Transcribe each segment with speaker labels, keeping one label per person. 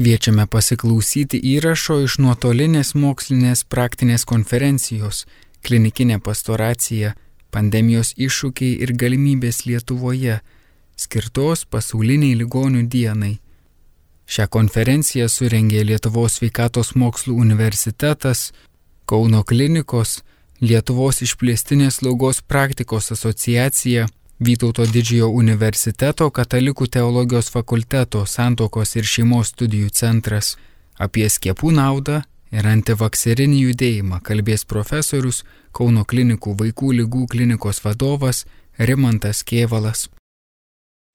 Speaker 1: Kviečiame pasiklausyti įrašo iš nuotolinės mokslinės praktinės konferencijos Klinikinė pastoracija - pandemijos iššūkiai ir galimybės Lietuvoje, skirtos pasauliniai ligonių dienai. Šią konferenciją surengė Lietuvos sveikatos mokslų universitetas, Kauno klinikos, Lietuvos išplėstinės slaugos praktikos asociacija Vytauto didžiojo universiteto katalikų teologijos fakulteto santokos ir šeimos studijų centras. Apie skiepų naudą ir antivakserinį judėjimą kalbės profesorius Kauno klinikų vaikų lygų klinikos vadovas Rimantas Kievalas.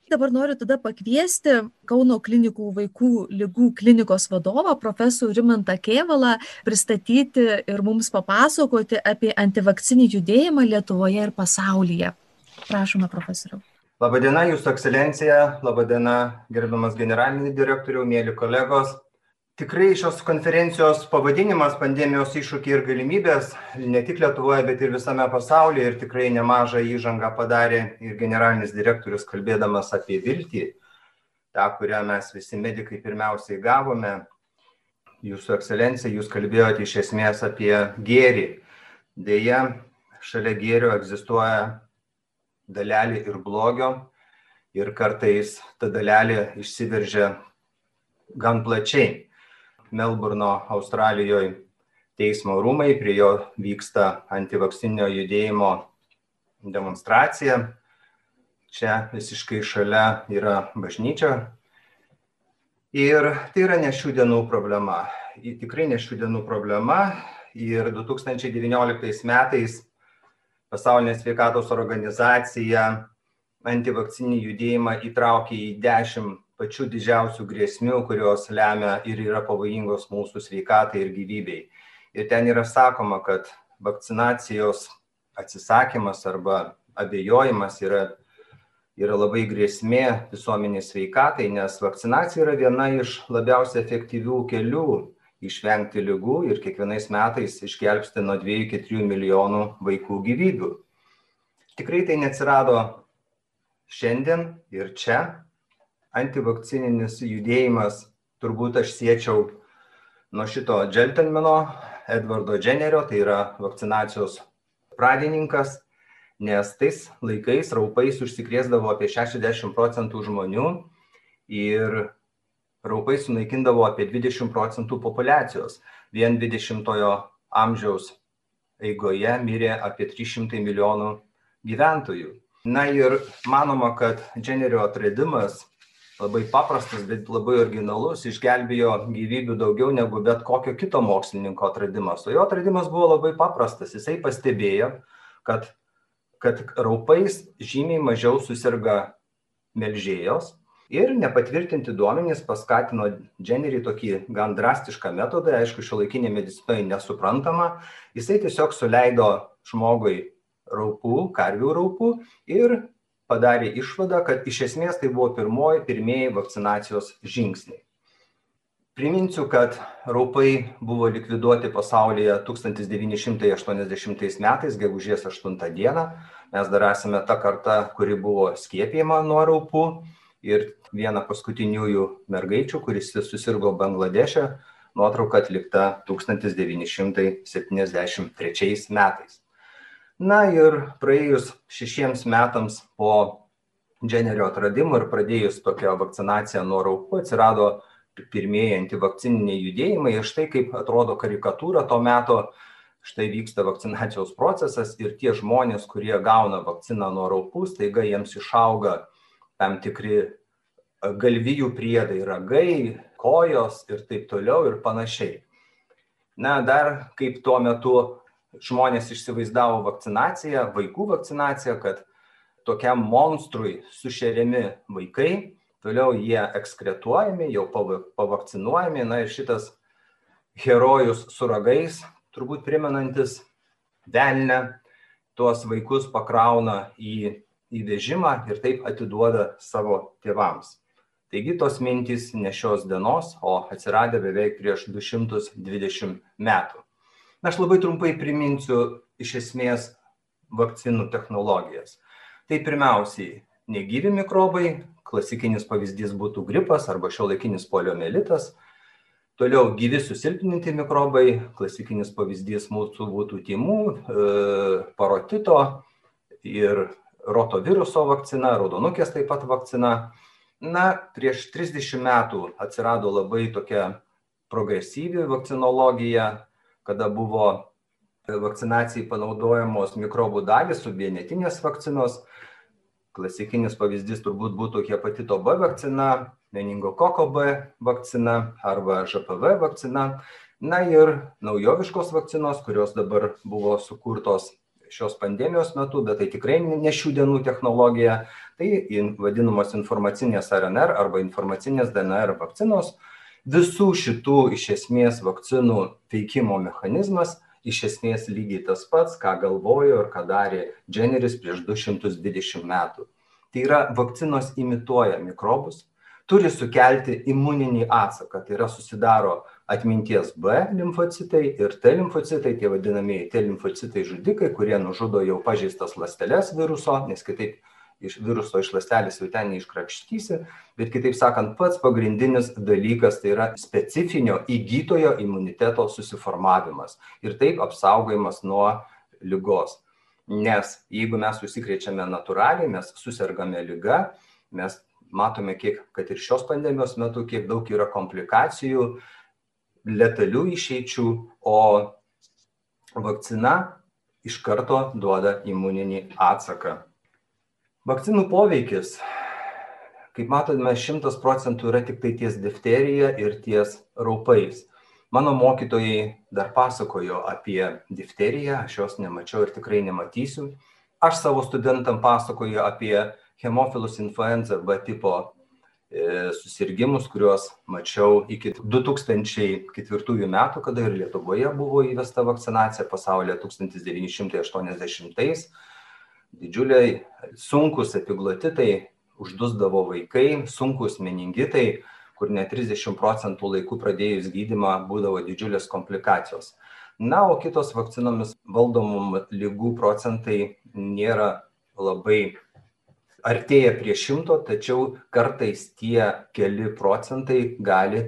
Speaker 2: Dabar noriu tada pakviesti Kauno klinikų vaikų lygų klinikos vadovą, profesorių Rimantą Kievalą, pristatyti ir mums papasakoti apie antivakcinį judėjimą Lietuvoje ir pasaulyje. Prašome, profesoriau.
Speaker 3: Labadiena, Jūsų ekscelencija, labadiena, gerbiamas generalinis direktoriau, mėly kolegos. Tikrai šios konferencijos pavadinimas pandemijos iššūkiai ir galimybės ne tik Lietuvoje, bet ir visame pasaulyje ir tikrai nemažą įžangą padarė ir generalinis direktorius kalbėdamas apie viltį, tą, kurią mes visi medikai pirmiausiai gavome. Jūsų ekscelencija, jūs kalbėjote iš esmės apie gėrį. Deja, šalia gėrio egzistuoja dalelė ir blogio ir kartais ta dalelė išsiveržia gan plačiai. Melburno, Australijoje teismo rūmai, prie jo vyksta antivakcinio judėjimo demonstracija. Čia visiškai šalia yra bažnyčia. Ir tai yra ne šių dienų problema. Tikrai ne šių dienų problema. Ir 2019 metais Pasaulinė sveikatos organizacija antivakcinį judėjimą įtraukė į dešimt pačių didžiausių grėsmių, kurios lemia ir yra pavojingos mūsų sveikatai ir gyvybei. Ir ten yra sakoma, kad vakcinacijos atsisakymas arba abejojimas yra, yra labai grėsmė visuomenės sveikatai, nes vakcinacija yra viena iš labiausiai efektyvių kelių išvengti lygų ir kiekvienais metais išgelbsti nuo 2 iki 3 milijonų vaikų gyvybių. Tikrai tai neatsirado šiandien ir čia. Antivakcininis judėjimas turbūt aš siečiau nuo šito džentelmeno Edvardo Dženerio, tai yra vakcinacijos pradininkas, nes tais laikais raupais užsikrėsdavo apie 60 procentų žmonių ir raupai sunaikindavo apie 20 procentų populiacijos. Vien 20-ojo amžiaus eigoje mirė apie 300 milijonų gyventojų. Na ir manoma, kad Dženerio atradimas labai paprastas, bet labai originalus, išgelbėjo gyvybių daugiau negu bet kokio kito mokslininko atradimas. O jo atradimas buvo labai paprastas. Jisai pastebėjo, kad, kad raupais žymiai mažiau susirga melžėjos, ir nepatvirtinti duomenys paskatino dženerį tokį gan drastišką metodą. Aišku šiuolaikinėj medicinoj nesuprantama. Jisai tiesiog suleido žmogui raupų karvių raupų ir padarė išvadą kad iš esmės tai buvo pirmoji pirmieji vakcinacijos žingsniai. Priminsiu kad raupai buvo likviduoti pasaulyje tūkstantis devyni šimtai aštuoniasdešimtais metais gegužės aštuntą dieną. Mes dar esame ta karta kuri buvo skiepijama nuo raupų ir viena paskutiniųjų mergaičių, kuris susirgo Bangladeše, nuotrauka atlikta 1973 metais. Na ir praėjus šešiems metams po Dženerio atradimo ir pradėjus tokią vakcinaciją nuo raupų atsirado pirmieji antivakcininiai judėjimai ir štai kaip atrodo karikatūra to meto, štai vyksta vakcinacijos procesas ir tie žmonės, kurie gauna vakciną nuo raupų, staiga jiems išauga tam tikri galvijų priedai, ragai, kojos ir taip toliau ir panašiai. Na, dar kaip tuo metu žmonės įsivaizdavo vakcinaciją, vaikų vakcinaciją, kad tokiam monstrui sušeriami vaikai, toliau jie ekskretuojami, jau pavakcinuojami, na ir šitas herojus su ragais, turbūt primenantis velnę, tuos vaikus pakrauna į į vežimą ir taip atiduoda savo tėvams. Taigi tos mintys ne šios dienos, o atsiradę beveik prieš 220 metų. Na, aš labai trumpai priminsiu iš esmės vakcinų technologijas. Tai pirmiausiai negyvi mikrobai, klasikinis pavyzdys būtų gripas arba šiuolaikinis poliomelitas. Toliau gyvi susilpninti mikrobai, klasikinis pavyzdys mūsų būtų tymų, e, parotito ir rotaviruso vakcina, raudonukės taip pat vakcina. Na, prieš 30 metų atsirado labai tokia progresyvi vakcinologija, kada buvo vakcinacijai panaudojamos mikrobų dalys su vienetinės vakcinos. Klasikinis pavyzdys turbūt būtų hepatito B vakcina, meningokoko B vakcina arba ŽPV vakcina. Na ir naujoviškos vakcinos, kurios dabar buvo sukurtos šios pandemijos metu, bet tai tikrai ne šių dienų technologija, tai vadinamos informacinės RNR arba informacinės DNR vakcinos. Visų šitų iš esmės vakcinų veikimo mechanizmas iš esmės lygiai tas pats, ką galvojo ir ką darė Jenneris prieš 220 metų. Tai yra vakcinos imituoja mikrobus, turi sukelti imuninį atsaką, tai yra susidaro atminties B limfocitai ir T limfocitai, tie vadinamieji T limfocitai žudikai, kurie nužudo jau pažeistas ląsteles viruso, nes kitaip iš viruso iš ląstelės jau ten neiškrapštysi, bet kitaip sakant, pats pagrindinis dalykas tai yra specifinio įgytojo imuniteto susiformavimas ir taip apsaugojimas nuo lygos. Nes jeigu mes užsikrečiame natūraliai, mes susirgame lyga, mes matome, kiek, kad ir šios pandemijos metu, kiek daug yra komplikacijų, letalių išeičių, o vakcina iš karto duoda imuninį atsaką. Vakcinų poveikis, kaip matome, šimtas procentų yra tik tai ties difterija ir ties raupais. Mano mokytojai dar pasakojo apie difteriją, aš jos nemačiau ir tikrai nematysiu. Aš savo studentam pasakoju apie hemofilus influenza B tipo e, susirgymus, kuriuos mačiau iki 2004 metų, kada ir Lietuvoje buvo įvesta vakcinacija, pasaulyje 1980. Didžiuliai sunkus epiglotitai, uždusdavo vaikai, sunkus meningitai, kur net 30 procentų laikų pradėjus gydimą būdavo didžiulės komplikacijos. Na, o kitos vakcinomis valdomų lygų procentai nėra labai artėja prie šimto, tačiau kartais tie keli procentai gali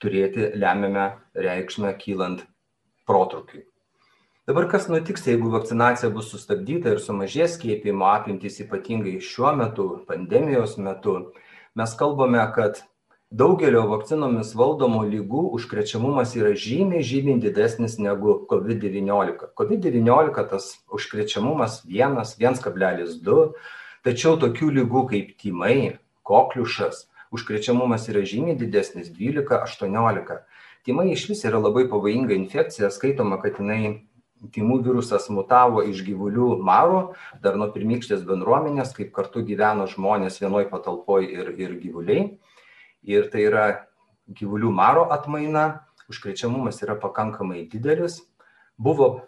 Speaker 3: turėti lemiamą reikšmę kylant protrukiui. Dabar kas nutiks, jeigu vakcinacija bus sustabdyta ir sumažės skiepimo apimtys, ypatingai šiuo metu, pandemijos metu, mes kalbame, kad daugelio vakcinomis valdomų lygų užkrečiamumas yra žymiai, žymiai didesnis negu COVID-19. COVID-19 tas užkrečiamumas 1, 1,2, tačiau tokių lygų kaip tymai, kokliušas, užkrečiamumas yra žymiai didesnis 12-18. Tymai iš vis yra labai pavojinga infekcija, skaitoma, kad jinai tymų virusas mutavo iš gyvulių maro, dar nuo pirmykštės bendruomenės, kaip kartu gyveno žmonės vienoj patalpoj ir, ir gyvuliai. Ir tai yra gyvulių maro atmaina, užkrečiamumas yra pakankamai didelis. Buvo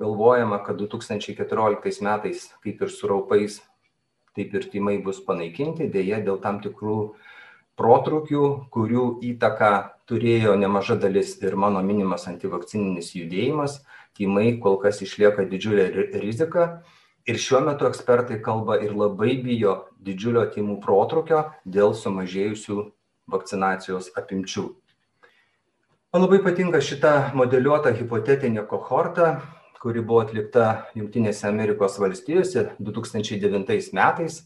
Speaker 3: galvojama, kad 2014 metais, kaip ir su raupais, taip ir tymai bus panaikinti, dėje dėl tam tikrų protrukių, kurių įtaką turėjo nemaža dalis ir mano minimas antivakcininis judėjimas, tymai kol kas išlieka didžiulė rizika. Ir šiuo metu ekspertai kalba ir labai bijo didžiulio tymų protrukio dėl sumažėjusių vakcinacijos apimčių. Man labai patinka šita modeliuota hipotetinė kohorta, kuri buvo atlikta Junktinėse Amerikos valstijose 2009 metais.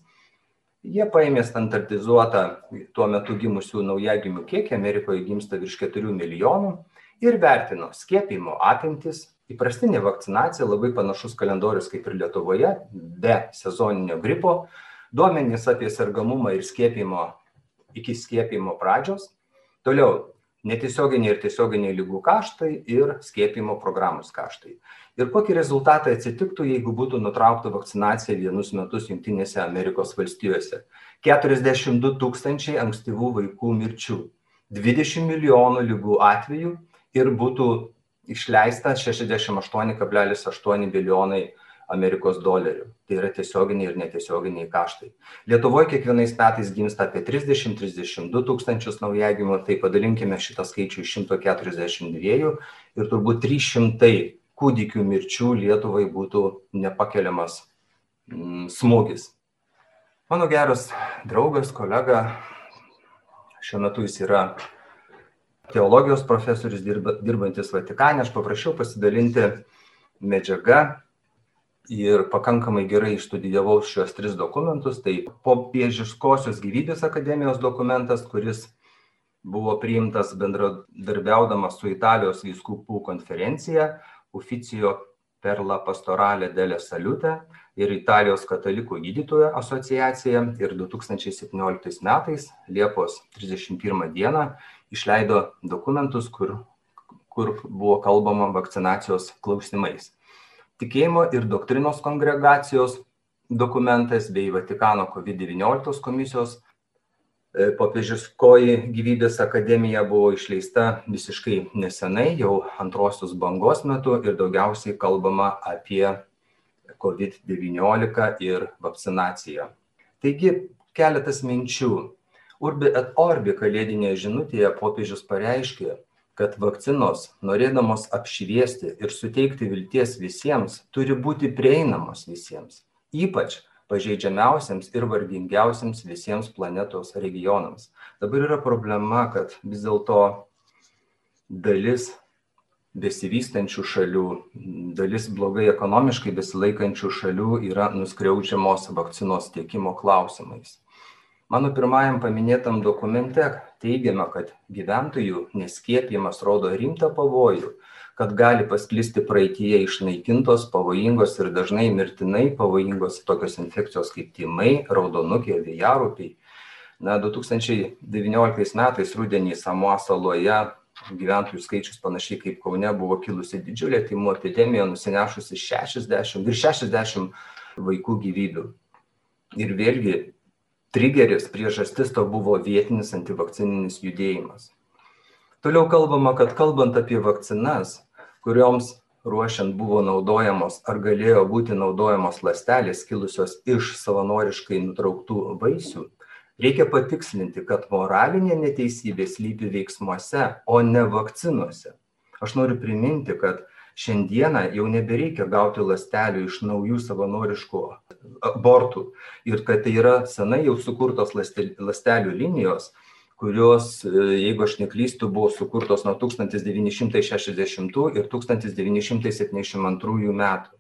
Speaker 3: Jie paėmė standartizuotą tuo metu gimusių naujagimių kiekį, Amerikoje gimsta virš 4 milijonų ir vertino skiepimo apimtis, įprastinė vakcinacija labai panašus kalendorius kaip ir Lietuvoje, be sezoninio gripo, duomenys apie sergamumą ir skiepimo iki skiepimo pradžios, toliau netiesioginiai ir tiesioginiai lygų kaštai ir skiepimo programos kaštai. Ir kokie rezultatai atsitiktų, jeigu būtų nutraukta vakcinacija vienus metus Junktinėse Amerikos valstijose. 42 tūkstančiai ankstyvų vaikų mirčių, 20 milijonų lygų atvejų ir būtų išleista 68,8 milijonai Amerikos dolerių. Tai yra tiesioginiai ir netiesioginiai kaštai. Lietuvoje kiekvienais metais gimsta apie 30-32 tūkstančius naujagimių, tai padalinkime šitą skaičių iš 142 ir turbūt 300 kūdikių mirčių Lietuvai būtų nepakeliamas mm, smūgis. Mano geras draugas, kolega, šiuo metu jis yra teologijos profesorius dirba, dirbantis Vatikane, aš paprašiau pasidalinti medžiagą ir pakankamai gerai išstudijavau šios tris dokumentus. Tai popiežiškosios gyvybės akademijos dokumentas, kuris buvo priimtas bendradarbiaudamas su Italijos vyskupų konferencija, Oficijo per la pastoralė dėlė salutė ir Italijos katalikų gydytojų asociacija ir 2017 metais, Liepos 31 dieną, išleido dokumentus, kur, kur buvo kalbama vakcinacijos klausimais. Tikėjimo ir doktrinos kongregacijos dokumentas bei Vatikano COVID-19 komisijos E, popiežiškoji gyvybės akademija buvo išleista visiškai nesenai, jau antrosios bangos metu ir daugiausiai kalbama apie COVID-19 ir vakcinaciją. Taigi keletas minčių. Urbi et orbi kalėdinėje žinutėje popiežius pareiškė, kad vakcinos, norėdamos apšviesti ir suteikti vilties visiems, turi būti prieinamos visiems, ypač pažeidžiamiausiems ir vargingiausiems visiems planetos regionams. Dabar yra problema, kad vis dėlto dalis besivystančių šalių, dalis blogai ekonomiškai besilaikančių šalių yra nuskriaudžiamos vakcinos tiekimo klausimais. Mano pirmajam paminėtam dokumente teigiama, kad gyventojų neskiepimas rodo rimtą pavojų, kad gali pasklisti praeitie išnaikintos pavojingos ir dažnai mirtinai pavojingos tokios infekcijos kaip tymai, raudonukė, vėjarupiai. Na, 2019 metais rudenį Samoa saloje gyventojų skaičius panašiai kaip Kaune buvo kilusi didžiulė tymų epidemija, nusinešusi 60, virš 60 vaikų gyvybių. Ir vėlgi, trigeris, priežastis to buvo vietinis antivakcininis judėjimas. Toliau kalbama, kad kalbant apie vakcinas, kurioms ruošiant buvo naudojamos ar galėjo būti naudojamos ląstelės kilusios iš savanoriškai nutrauktų vaisių, reikia patikslinti, kad moralinė neteisybė slypi veiksmuose, o ne vakcinuose. Aš noriu priminti, kad šiandieną jau nebereikia gauti ląstelių iš naujų savanoriškų abortų ir kad tai yra senai jau sukurtos ląstelių linijos, kurios, jeigu aš neklystu, buvo sukurtos nuo 1960 ir 1972 metų.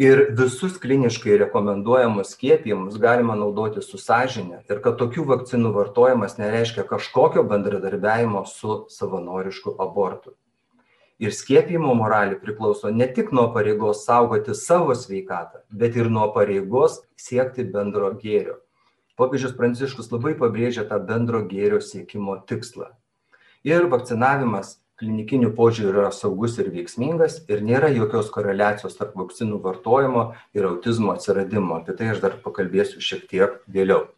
Speaker 3: Ir visus kliniškai rekomenduojamus skiepijimus galima naudoti su sąžinė ir kad tokių vakcinų vartojimas nereiškia kažkokio bendradarbiajimo su savanorišku abortu. Ir skiepijimo moralė priklauso ne tik nuo pareigos saugoti savo sveikatą, bet ir nuo pareigos siekti bendro gėrio popiežius pranciškus labai pabrėžia tą bendro gėrio siekimo tikslą. Ir vakcinavimas klinikiniu požiūriu yra saugus ir veiksmingas ir nėra jokios koreliacijos tarp vakcinų vartojimo ir autizmo atsiradimo. Apie tai aš dar pakalbėsiu šiek tiek vėliau.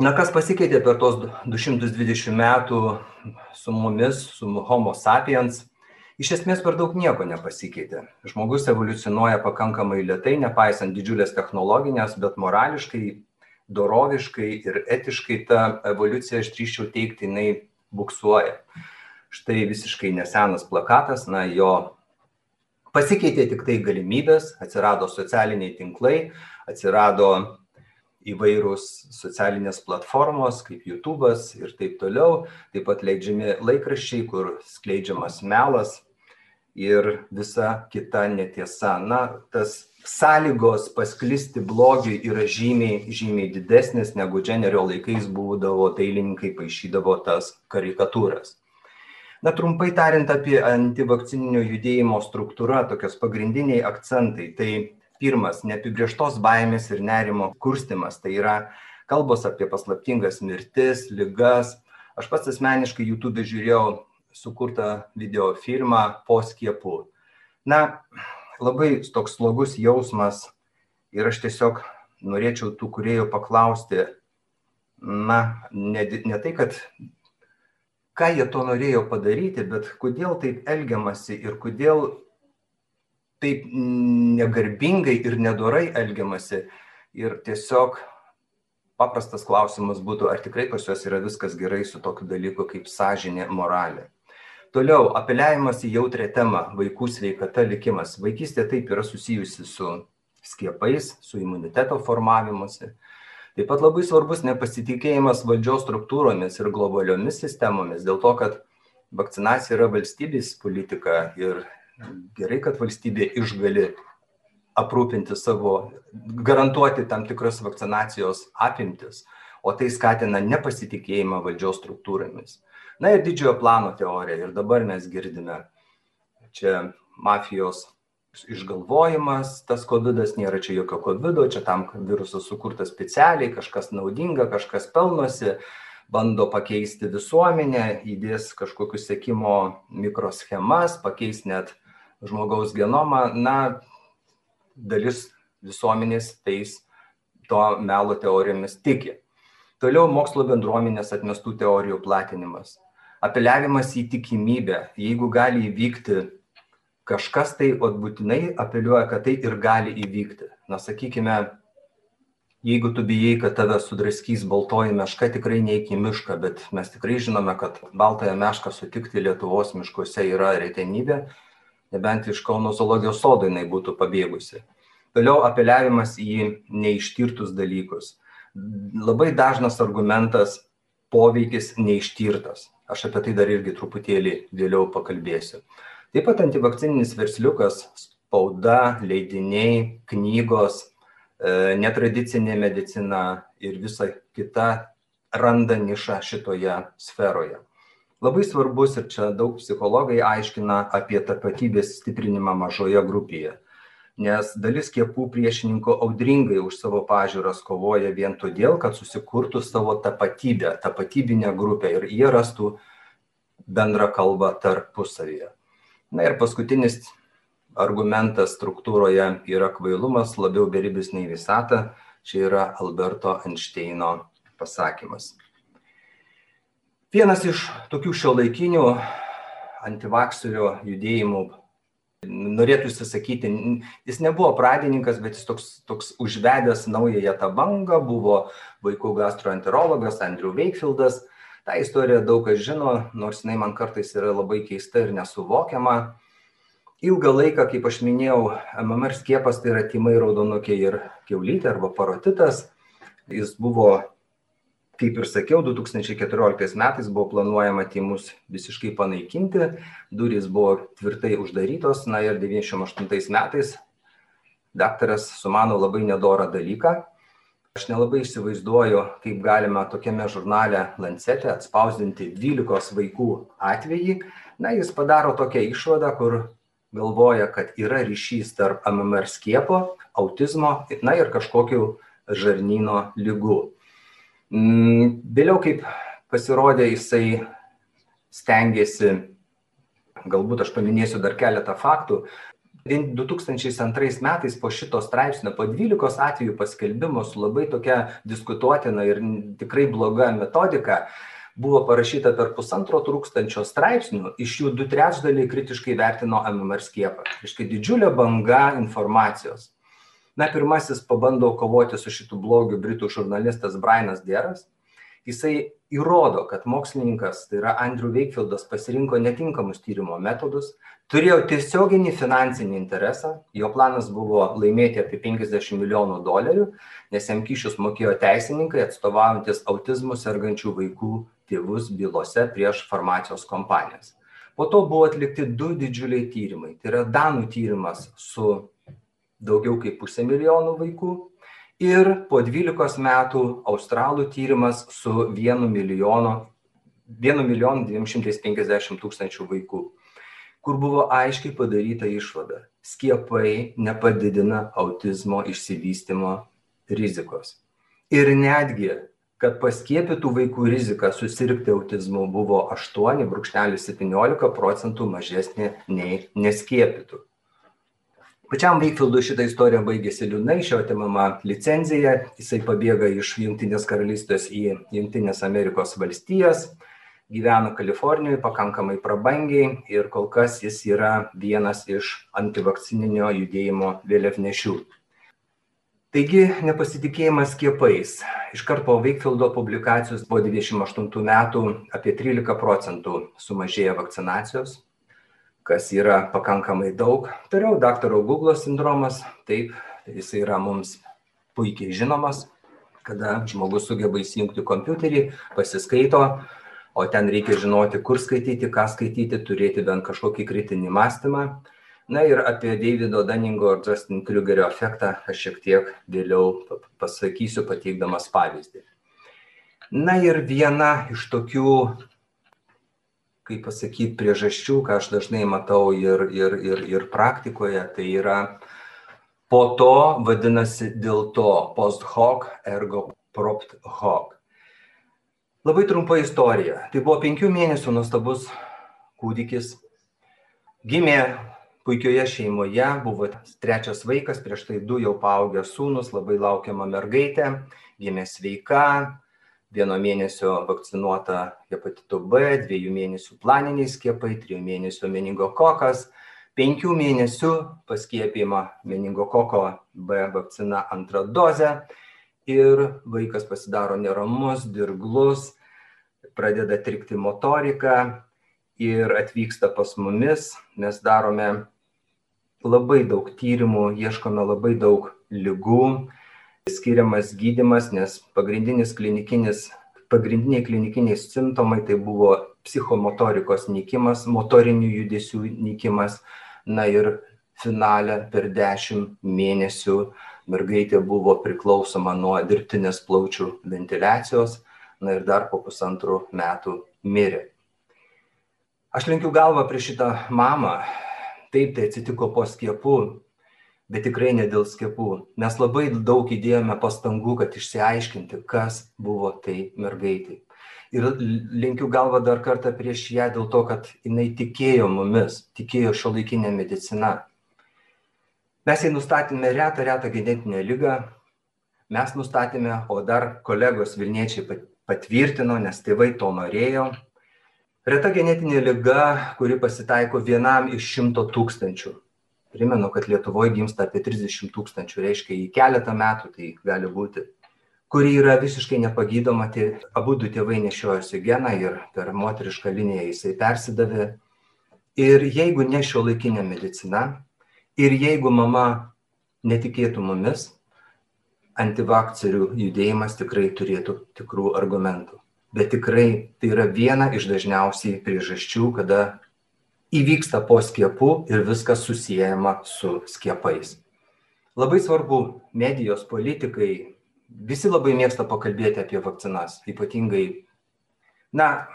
Speaker 3: Na, kas pasikeitė per tos 220 metų su mumis, su Homo sapiens? Iš esmės per daug nieko nepasikeitė. Žmogus evoliucionuoja pakankamai lietai, nepaisant didžiulės technologinės, bet morališkai doroviškai ir etiškai ta evoliucija, aš drįščiau teikti, jinai buksuoja. Štai visiškai nesenas plakatas, na, jo pasikeitė tik tai galimybės, atsirado socialiniai tinklai, atsirado įvairūs socialinės platformos kaip YouTube'as ir taip toliau, taip pat leidžiami laikraščiai, kur skleidžiamas melas ir visa kita netiesa. Na, tas sąlygos pasklisti blogiui yra žymiai, žymiai didesnės negu Dženerio laikais būdavo dailininkai paaišydavo tas karikatūras. Na trumpai tariant apie antivakcininio judėjimo struktūrą, tokios pagrindiniai akcentai. Tai pirmas, neapibrieštos baimės ir nerimo kurstimas. Tai yra kalbos apie paslaptingas mirtis, lygas. Aš pats asmeniškai YouTube žiūrėjau sukurtą video filmą po skiepų. Na, labai toks slogus jausmas ir aš tiesiog norėčiau tų kuriejų paklausti, na, ne, ne tai, kad ką jie to norėjo padaryti, bet kodėl taip elgiamasi ir kodėl taip negarbingai ir nedorai elgiamasi. Ir tiesiog paprastas klausimas būtų, ar tikrai pas juos yra viskas gerai su tokiu dalyku kaip sąžinė, moralė. Toliau, apeliavimas į jautrę temą - vaikų sveikata likimas. Vaikystė taip yra susijusi su skiepais, su imuniteto formavimuose. Taip pat labai svarbus nepasitikėjimas valdžios struktūromis ir globaliomis sistemomis, dėl to, kad vakcinacija yra valstybės politika ir gerai, kad valstybė išgali aprūpinti savo, garantuoti tam tikras vakcinacijos apimtis, o tai skatina nepasitikėjimą valdžios struktūromis. Na ir didžiojo plano teorija. Ir dabar mes girdime, čia mafijos išgalvojimas, tas COVID nėra čia jokio COVID, čia tam virusas sukurtas specialiai, kažkas naudinga, kažkas pelnosi, bando pakeisti visuomenę, įdės kažkokius sėkimo mikroschemas, pakeis net žmogaus genomą. Na, dalis visuomenės tais to melo teorijomis tiki. Toliau mokslo bendruomenės atmestų teorijų platinimas. Apeliavimas į tikimybę, jeigu gali įvykti kažkas tai, o būtinai apeliuoja, kad tai ir gali įvykti. Na, sakykime, jeigu tu bijai, kad tave sudraskys baltoji meška, tikrai neik į mišką, bet mes tikrai žinome, kad baltąją mešką sutikti Lietuvos miškuose yra retenybė, nebent iš Kauno zoologijos sodo jinai būtų pabėgusi. Toliau apeliavimas į neištirtus dalykus. Labai dažnas argumentas poveikis neištirtas. Aš apie tai dar irgi truputėlį vėliau pakalbėsiu. Taip pat antivakcininis versliukas, spauda, leidiniai, knygos, e, netradicinė medicina ir visa kita randa nišą šitoje sferoje. Labai svarbus ir čia daug psichologai aiškina apie tapatybės stiprinimą mažoje grupėje. Nes dalis skiepų priešininkų audringai už savo pažiūras kovoja vien todėl, kad susikurtų savo tapatybę, tapatybinę grupę ir jie rastų bendrą kalbą tarpusavyje. Na ir paskutinis argumentas struktūroje yra kvailumas, labiau beribis nei visata. Čia yra Alberto Einšteino pasakymas. Vienas iš tokių šio laikinių antivakserio judėjimų, norėtųsi sakyti, jis nebuvo pradininkas, bet jis toks, toks užvedęs naująją tą bangą, buvo vaikų gastroenterologas Andrew Wakefieldas tą istoriją daug kas žino, nors jinai man kartais yra labai keista ir nesuvokiama. Ilgą laiką, kaip aš minėjau, MMR skiepas tai yra timai raudonukė ir keulytė arba parotitas. Jis buvo, kaip ir sakiau, 2014 metais buvo planuojama timus visiškai panaikinti, durys buvo tvirtai uždarytos, na ir 98 metais daktaras sumano labai nedorą dalyką. Aš nelabai įsivaizduoju kaip galima tokiame žurnale lancete atspausdinti dvylikos vaikų atvejį. Na jis padaro tokią išvadą kur galvoja kad yra ryšys tarp mmr skiepo autizmo na ir kažkokių žarnyno ligų. mm, vėliau kaip pasirodė jisai stengėsi galbūt aš paminėsiu dar keletą faktų. Vien du tūkstančiais antrais metais po šito straipsnio po dvylikos atvejų paskelbimo su labai tokia diskutuotina ir tikrai bloga metodika buvo parašyta per pusantro tūkstančio straipsnių iš jų du trečdaliai kritiškai vertino mmr skiepą. Reiškia didžiulė banga informacijos na pirmasis pabando kovoti su šitu blogiu britų žurnalistas brainas deras jisai įrodo kad mokslininkas tai yra andriu veikfildas pasirinko netinkamus tyrimo metodus turėjo tiesioginį finansinį interesą. Jo planas buvo laimėti apie penkiasdešim milijonų dolerių nes jam kyšius mokėjo teisininkai atstovaujantys autizmu sergančių vaikų tėvus bylose prieš farmacijos kompanijas. Po to buvo atlikti du didžiuliai tyrimai. Tai yra danų tyrimas su daugiau kaip pusė milijono vaikų. Ir po dvylikos metų australų tyrimas su vienu milijonu vienu milijonu dviem šimtais penkiasdešim tūkstančių vaikų kur buvo aiškiai padaryta išvada skiepai nepadidina autizmo išsivystymo rizikos. Ir netgi kad paskiepytų vaikų rizika susirgti autizmu buvo aštuoni brūkšnelis septyniolika procentų mažesnė nei neskiepytų pačiam veikfildui šita istorija baigėsi liūdnai iš jo atimama licenzija jisai pabėga iš jungtinės karalystės į jungtines amerikos valstijas gyvena kalifornijoj pakankamai prabangiai ir kol kas jis yra vienas iš antivakcininio judėjimo vėliavnešių. Taigi nepasitikėjimas skiepais. Iškart po veikfildo publikacijos po dvidešim aštuntų metų apie trylika procentų sumažėja vakcinacijos kas yra pakankamai daug. Toliau daktaro Google sindromas, taip, jis yra mums puikiai žinomas, kada žmogus sugeba įsijungti kompiuterį, pasiskaito, o ten reikia žinoti, kur skaityti, ką skaityti, turėti bent kažkokį kritinį mąstymą. Na ir apie Davido Daningo ir Justin Krugerio efektą aš šiek tiek vėliau pasakysiu, pateikdamas pavyzdį. Na ir viena iš tokių, kaip pasakyti, priežasčių, ką aš dažnai matau ir, ir, ir, ir praktikoje, tai yra po to vadinasi dėl to post hoc ergo propt hoc. Labai trumpa istorija. Tai buvo penkių mėnesių nuostabus kūdikis. Gimė puikioje šeimoje, buvo trečias vaikas, prieš tai du jau paaugę sūnus, labai laukiama mergaitė, gimė sveika, vieno mėnesio vakcinuota hepatitu B, dviejų mėnesių planiniai skiepai, trijų mėnesių meningokokas, penkių mėnesių paskiepijama meningokoko B vakcina antrą dozę ir vaikas pasidaro neramus, dirglus, pradeda trikti motorika ir atvyksta pas mumis. Mes darome labai daug tyrimų, ieškome labai daug lygų, skiriamas gydimas, nes pagrindinis klinikinis, pagrindiniai klinikiniai simptomai tai buvo psichomotorikos nykimas, motorinių judesių nykimas, na ir finale per dešimt mėnesių mergaitė buvo priklausoma nuo dirbtinės plaučių ventiliacijos, na ir dar po pusantrų metų mirė. Aš lenkiu galvą prieš šitą mamą. Taip, tai atsitiko po skiepų, bet tikrai ne dėl skiepų. Mes labai daug įdėjome pastangų, kad išsiaiškinti, kas buvo tai mergaitai ir lenkiu galvą dar kartą prieš ją dėl to, kad jinai tikėjo mumis, tikėjo šio laikinė medicina. Mes jai nustatėme retą, retą genetinę lygą, mes nustatėme, o dar kolegos Vilniečiai patvirtino, nes tėvai to norėjo. Reta genetinė lyga, kuri pasitaiko vienam iš šimto tūkstančių. Primenu, kad Lietuvoje gimsta apie 30 tūkstančių, reiškia į keletą metų tai gali būti kuri yra visiškai nepagydoma, tai abu du tėvai nešiojosi geną ir per moterišką liniją jisai persidavė. Ir jeigu ne šio laikinė medicina, ir jeigu mama netikėtų mumis, antivakcerių judėjimas tikrai turėtų tikrų argumentų. Bet tikrai tai yra viena iš dažniausiai priežasčių, kada įvyksta po skiepų ir viskas susijęma su skiepais. Labai svarbu medijos politikai, visi labai mėgsta pakalbėti apie vakcinas, ypatingai, na,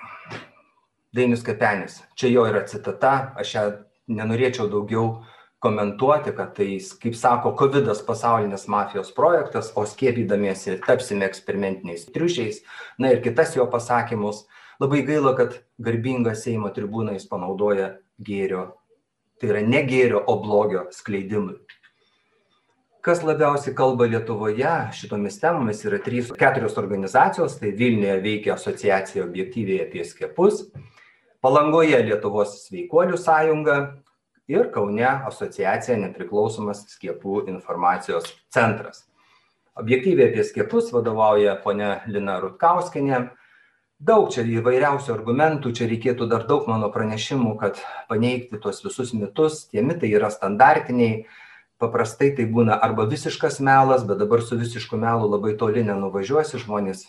Speaker 3: Dainis Kapenis, čia jo yra citata, aš ją nenorėčiau daugiau komentuoti, kad tai, kaip sako, COVID pasaulinės mafijos projektas, o skiepydamiesi tapsime eksperimentiniais triušiais. Na ir kitas jo pasakymus. Labai gaila, kad garbingą Seimo tribūną jis panaudoja gėrio. Tai yra ne gėrio, o blogio skleidimui kas labiausiai kalba lietuvoje šitomis temomis yra trys keturios organizacijos tai vilniuje veikia asociacija objektyviai apie skiepus palangoje lietuvos sveikuolių sąjunga ir kaune asociacija nepriklausomas skiepų informacijos centras objektyviai apie skiepus vadovauja ponia lina rutkauskienė daug čia įvairiausių argumentų čia reikėtų dar daug mano pranešimų kad paneigti tuos visus mitus tie mitai yra standartiniai paprastai tai būna arba visiškas melas, bet dabar su visišku melu labai toli nenuvažiuosi, žmonės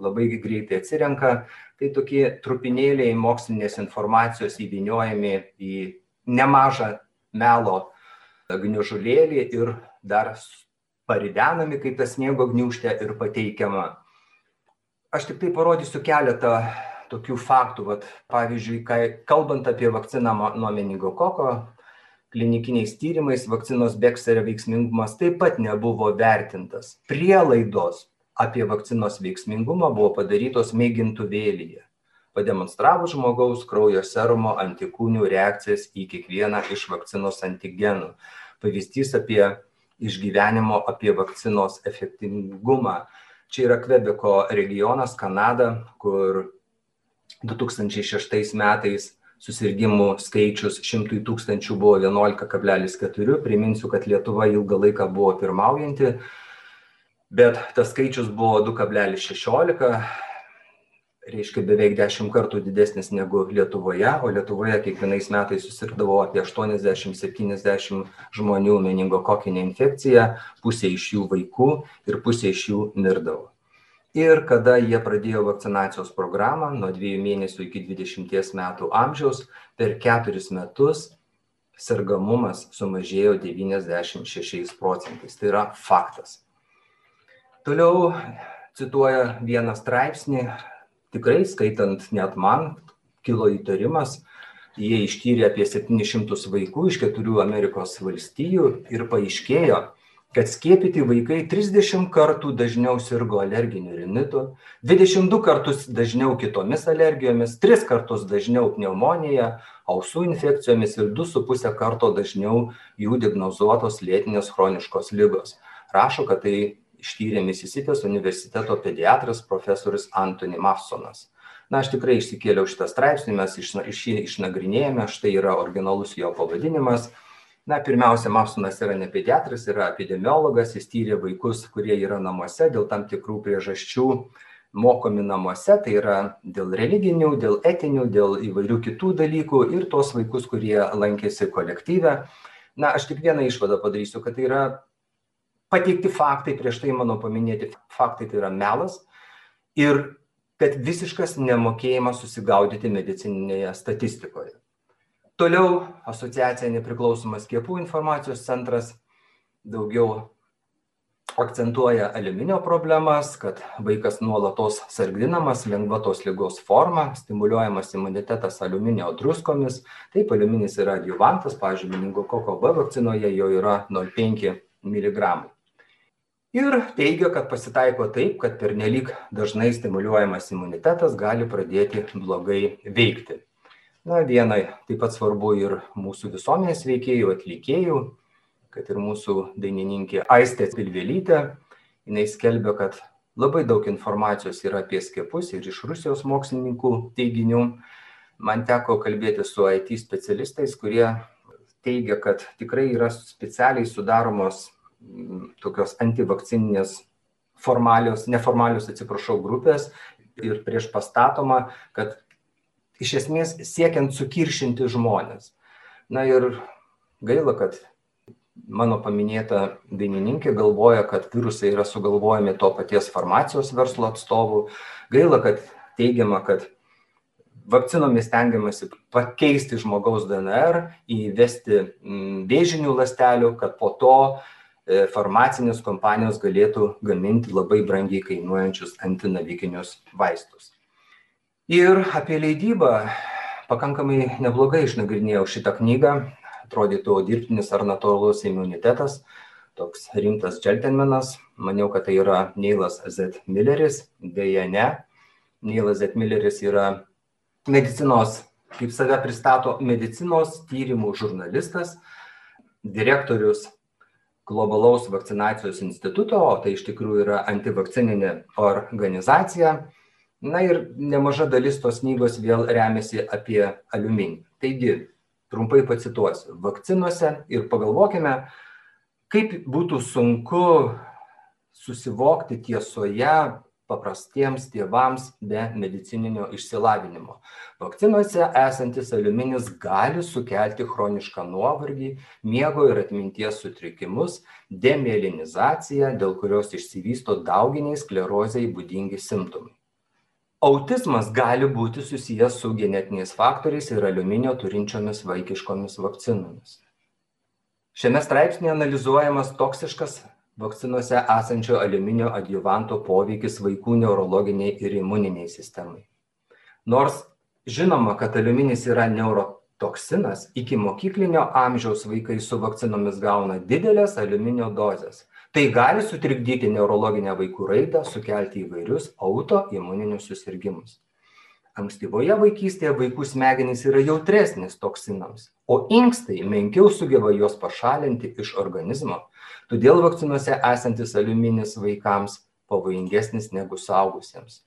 Speaker 3: labai greitai atsirenka. Tai tokie trupinėliai mokslinės informacijos įviniojami į nemažą melo gniužulėlį ir dar paridenami kaip tas sniego gniužtė ir pateikiama. Aš tik tai parodysiu keletą tokių faktų. Vat, pavyzdžiui, kai, kalbant apie vakciną nuo meningokoko, klinikiniais tyrimais vakcinos Bekserio veiksmingumas taip pat nebuvo vertintas. Prielaidos apie vakcinos veiksmingumą buvo padarytos mėgintuvėlyje, pademonstravus žmogaus kraujo serumo antikūnių reakcijas į kiekvieną iš vakcinos antigenų. Pavyzdys apie išgyvenimo apie vakcinos efektingumą. Čia yra Kvebeko regionas, Kanada, kur 2006 metais susirgimų skaičius šimtui tūkstančių buvo 11,4. Priminsiu, kad Lietuva ilgą laiką buvo pirmaujanti, bet tas skaičius buvo 2,16. Reiškia beveik dešimt kartų didesnis negu Lietuvoje, o Lietuvoje kiekvienais metais susirgdavo apie 80-70 žmonių meningokokinė infekcija, pusė iš jų vaikų ir pusė iš jų mirdavo. Ir kada jie pradėjo vakcinacijos programą nuo 2 mėnesių iki 20 metų amžiaus, per 4 metus sergamumas sumažėjo 96 procentais. Tai yra faktas. Toliau cituoja vieną straipsnį, tikrai skaitant net man, kilo įtarimas, jie ištyrė apie 700 vaikų iš keturių Amerikos valstijų ir paaiškėjo, kad skiepyti vaikai 30 kartų dažniau sirgo alerginiu rinitu, 22 kartus dažniau kitomis alergijomis, 3 kartus dažniau pneumonija, ausų infekcijomis ir 2,5 karto dažniau jų diagnozuotos lėtinės chroniškos lygos. Rašo, kad tai ištyrė Misisipės universiteto pediatras profesorius Antony Mafsonas. Na, aš tikrai išsikėliau šitą straipsnį, mes iš, iš jį išnagrinėjome, štai yra originalus jo pavadinimas. Na, pirmiausia, Mafsonas yra ne pediatras, yra epidemiologas, jis tyrė vaikus, kurie yra namuose dėl tam tikrų priežasčių mokomi namuose, tai yra dėl religinių, dėl etinių, dėl įvairių kitų dalykų ir tos vaikus, kurie lankėsi kolektyve. Na, aš tik vieną išvadą padarysiu, kad tai yra pateikti faktai, prieš tai mano paminėti faktai tai yra melas ir kad visiškas nemokėjimas susigaudyti medicininėje statistikoje. Toliau asociacija nepriklausomas skiepų informacijos centras daugiau akcentuoja aliuminio problemas, kad vaikas nuolatos sargdinamas lengva tos lygos forma, stimuliuojamas imunitetas aliuminio druskomis. Taip, aliuminis yra adjuvantas, pavyzdžiui, meningokoko B vakcinoje jo yra 0,5 mg ir teigia kad pasitaiko taip kad pernelyg dažnai stimuliuojamas imunitetas gali pradėti blogai veikti. Na viena taip pat svarbu ir mūsų visuomenės veikėjų atlikėjų kad ir mūsų dainininkė aistė pilvelytė jinai skelbia kad labai daug informacijos yra apie skiepus ir iš rusijos mokslininkų teiginių. Man teko kalbėtis su it specialistais kurie teigia kad tikrai yra specialiai sudaromos tokios antivakcininės formalios, neformalios, atsiprašau, grupės ir prieš pastatoma, kad iš esmės siekiant sukiršinti žmonės. Na ir gaila, kad mano paminėta dainininkė galvoja, kad virusai yra sugalvojami to paties farmacijos verslo atstovų. Gaila, kad teigiama, kad vakcinomis stengiamasi pakeisti žmogaus DNR, įvesti vėžinių lastelių, kad po to farmacinės kompanijos galėtų gaminti labai brangiai kainuojančius antinavikinius vaistus. Ir apie leidybą pakankamai neblogai išnagrinėjau šitą knygą. Atrodytų dirbtinis ar natūralus imunitetas, toks rimtas džentelmenas. Maniau, kad tai yra Neilas Z. Milleris, dėja ne. Neilas Z. Milleris yra medicinos, kaip save pristato, medicinos tyrimų žurnalistas, direktorius globalaus vakcinacijos instituto, o tai iš tikrųjų yra antivakcininė organizacija. Na ir nemaža dalis tos knygos vėl remiasi apie aliuminį. Taigi, trumpai pacituosiu. Vakcinuose ir pagalvokime, kaip būtų sunku susivokti tiesoje paprastiems tėvams be medicininio išsilavinimo. Vakcinuose esantis aliuminis gali sukelti chronišką nuovargį, miego ir atminties sutrikimus, demėlinizaciją, dėl kurios išsivysto dauginiai sklerozijai būdingi simptomai. Autizmas gali būti susijęs su genetiniais faktoriais ir aliuminio turinčiomis vaikiškomis vakcinomis. Šiame straipsnėje analizuojamas toksiškas vakcinose esančio aliuminio adjuvanto poveikis vaikų neurologiniai ir imuniniai sistemai. Nors žinoma, kad aliuminis yra neurotoksinas, iki mokyklinio amžiaus vaikai su vakcinomis gauna didelės aliuminio dozes. Tai gali sutrikdyti neurologinę vaikų raidą, sukelti įvairius autoimuninius susirgymus. Ankstyvoje vaikystėje vaikų smegenys yra jautresnis toksinams, o inkstai menkiau sugeba juos pašalinti iš organizmo Todėl vakcinuose esantis aliuminis vaikams pavojingesnis negu suaugusiems.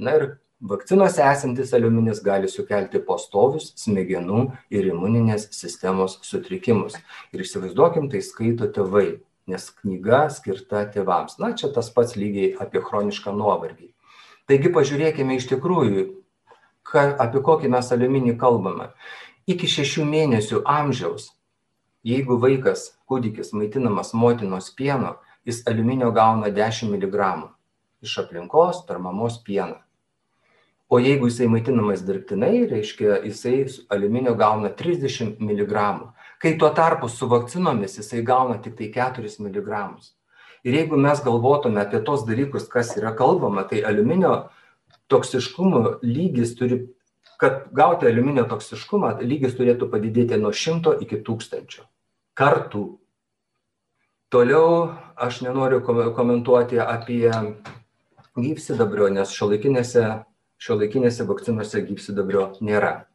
Speaker 3: Na ir vakcinuose esantis aliuminis gali sukelti pastovius smegenų ir imuninės sistemos sutrikimus. Ir įsivaizduokim, tai skaito tėvai, nes knyga skirta tėvams. Na, čia tas pats lygiai apie chronišką nuovargį. Taigi pažiūrėkime iš tikrųjų, ka, apie kokį mes aliuminį kalbame. Iki šešių mėnesių amžiaus, jeigu vaikas, kūdikis maitinamas motinos pieno, jis aliuminio gauna 10 mg iš aplinkos per mamos pieną. O jeigu jisai maitinamas dirbtinai, reiškia, jisai aliuminio gauna 30 mg, kai tuo tarpu su vakcinomis jisai gauna tik tai 4 mg. Ir jeigu mes galvotume apie tos dalykus, kas yra kalbama, tai aliuminio toksiškumo lygis turi, kad gauti aliuminio toksiškumą, lygis turėtų padidėti nuo 100 iki 1000 kartų. Toliau aš nenoriu komentuoti apie gyvsidabrio, nes šiuolaikinėse šio laikinėse vakcinose gyvsidabrio nėra.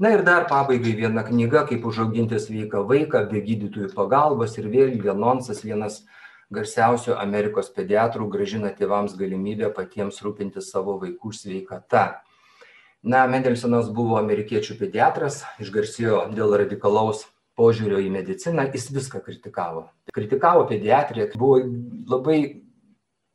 Speaker 3: Na ir dar pabaigai viena knyga, kaip užauginti sveiką vaiką be gydytojų pagalbos ir vėlgi anonsas vienas garsiausių Amerikos pediatrų gražina tėvams galimybę patiems rūpintis savo vaikų sveikata. Na, Mendelsonas buvo amerikiečių pediatras, išgarsėjo dėl radikalaus požiūrio į mediciną, jis viską kritikavo. Kritikavo pediatriją, buvo labai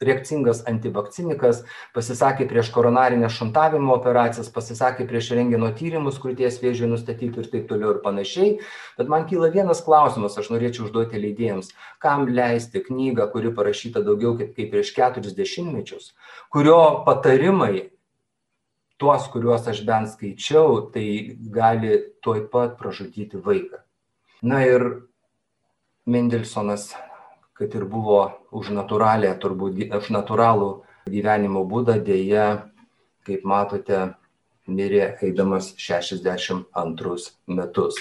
Speaker 3: reakcingas antivakcinikas, pasisakė prieš koronarinės šuntavimo operacijas, pasisakė prieš rengino tyrimus krūties vėžiui nustatyti ir taip toliau ir panašiai. Bet man kyla vienas klausimas, aš norėčiau užduoti leidėjams, kam leisti knygą, kuri parašyta daugiau kaip, kaip prieš keturis dešimtmečius, kurio patarimai, tuos, kuriuos aš bent skaičiau, tai gali tuoj pat pražudyti vaiką. Na ir Mendelsonas kad ir buvo už turbūt už natūralų gyvenimo būdą, dėja, kaip matote, mirė eidamas 62 metus.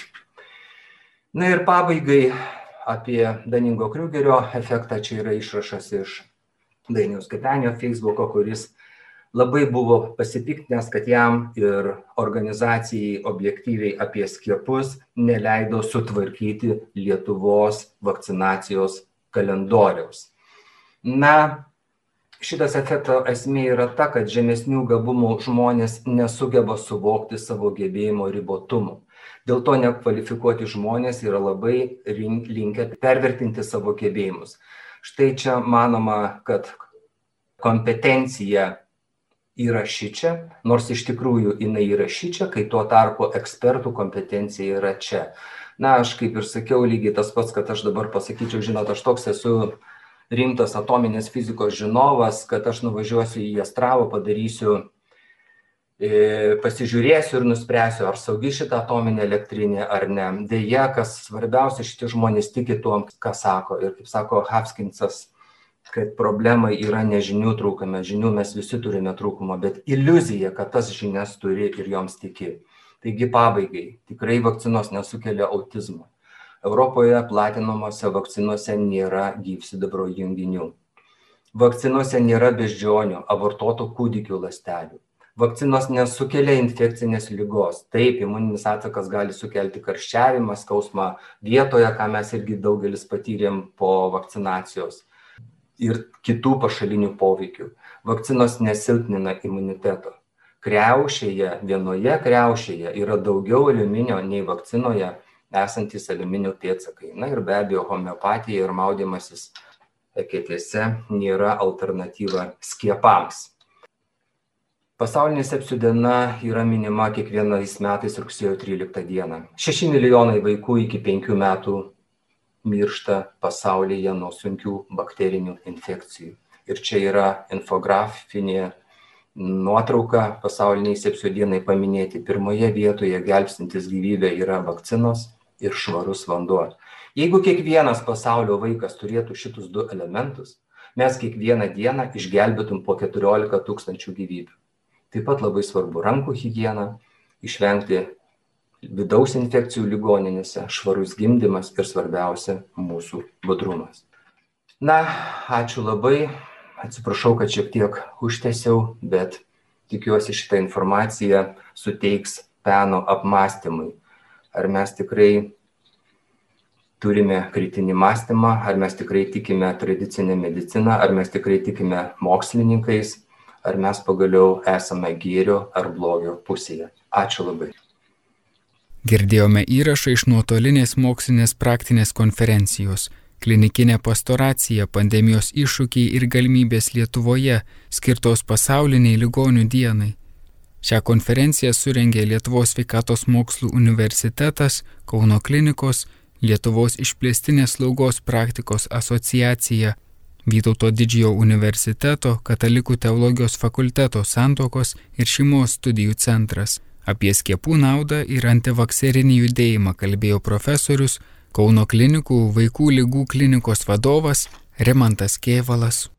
Speaker 3: Na ir pabaigai apie Daningo Kriugerio efektą, čia yra išrašas iš Dainiaus Kepenio Facebooko, kuris labai buvo pasipiktinęs, kad jam ir organizacijai objektyviai apie skiepus neleido sutvarkyti Lietuvos vakcinacijos kalendoriaus. Na, šitas efekto esmė yra ta, kad žemesnių gabumų žmonės nesugeba suvokti savo gebėjimo ribotumų. Dėl to nekvalifikuoti žmonės yra labai linkę pervertinti savo gebėjimus. Štai čia manoma, kad kompetencija yra šičia, nors iš tikrųjų jinai yra šičia, kai tuo tarpu ekspertų kompetencija yra čia na aš kaip ir sakiau lygiai tas pats kad aš dabar pasakyčiau žinot aš toks esu rimtas atominės fizikos žinovas kad aš nuvažiuosiu į astravą padarysiu e, pasižiūrėsiu ir nuspręsiu, ar saugi šita atominė elektrinė ar ne. Deja, kas svarbiausia, šitie žmonės tiki tuo, ką sako. Ir kaip sako Hapskinsas, kad problema yra ne žinių trūkume, žinių mes visi turime trūkumą, bet iliuzija, kad tas žinias turi ir joms tiki. Taigi pabaigai, tikrai vakcinos nesukelia autizmo. Europoje platinamose vakcinuose nėra gyvsidabro junginių. Vakcinuose nėra beždžionių, abortuotų kūdikių lastelių. Vakcinos nesukelia infekcinės lygos. Taip, imuninis atsakas gali sukelti karščiavimą, skausmą vietoje, ką mes irgi daugelis patyrėm po vakcinacijos ir kitų pašalinių poveikių. Vakcinos nesilpnina imuniteto kriaušėje vienoje kriaušėje yra daugiau aliuminio nei vakcinoje esantys aliuminio pėdsakai. Na ir be abejo, homeopatija ir maudimasis eketėse nėra alternatyva skiepams. Pasaulinė sepsių diena yra minima kiekvienais metais rugsėjo 13 dieną. 6 milijonai vaikų iki 5 metų miršta pasaulyje nuo sunkių bakterinių infekcijų. Ir čia yra infografinė nuotrauką pasauliniai sepsio dienai paminėti. Pirmoje vietoje gelbstintis gyvybę yra vakcinos ir švarus vanduo. Jeigu kiekvienas pasaulio vaikas turėtų šitus du elementus, mes kiekvieną dieną išgelbėtum po 14 tūkstančių gyvybių. Taip pat labai svarbu rankų higiena, išvengti vidaus infekcijų ligoninėse, švarus gimdymas ir svarbiausia mūsų budrumas. Na, ačiū labai atsiprašau kad šiek tiek užtęsiau bet tikiuosi šita informacija suteiks peno apmąstymui ar mes tikrai turime kritinį mąstymą, ar mes tikrai tikime tradicinę mediciną, ar mes tikrai tikime mokslininkais, ar mes pagaliau esame gėrio ar blogio pusėje. Ačiū labai.
Speaker 1: Girdėjome įrašą iš nuotolinės mokslinės praktinės konferencijos klinikinė pastoracija, pandemijos iššūkiai ir galimybės Lietuvoje, skirtos pasauliniai ligonių dienai. Šią konferenciją surengė Lietuvos sveikatos mokslų universitetas, Kauno klinikos, Lietuvos išplėstinės slaugos praktikos asociacija, Vytauto didžiojo universiteto, Katalikų teologijos fakulteto santokos ir šeimos studijų centras. Apie skiepų naudą ir antivakserinį judėjimą kalbėjo profesorius Kauno klinikų vaikų lygų klinikos vadovas Rimantas Kievalas.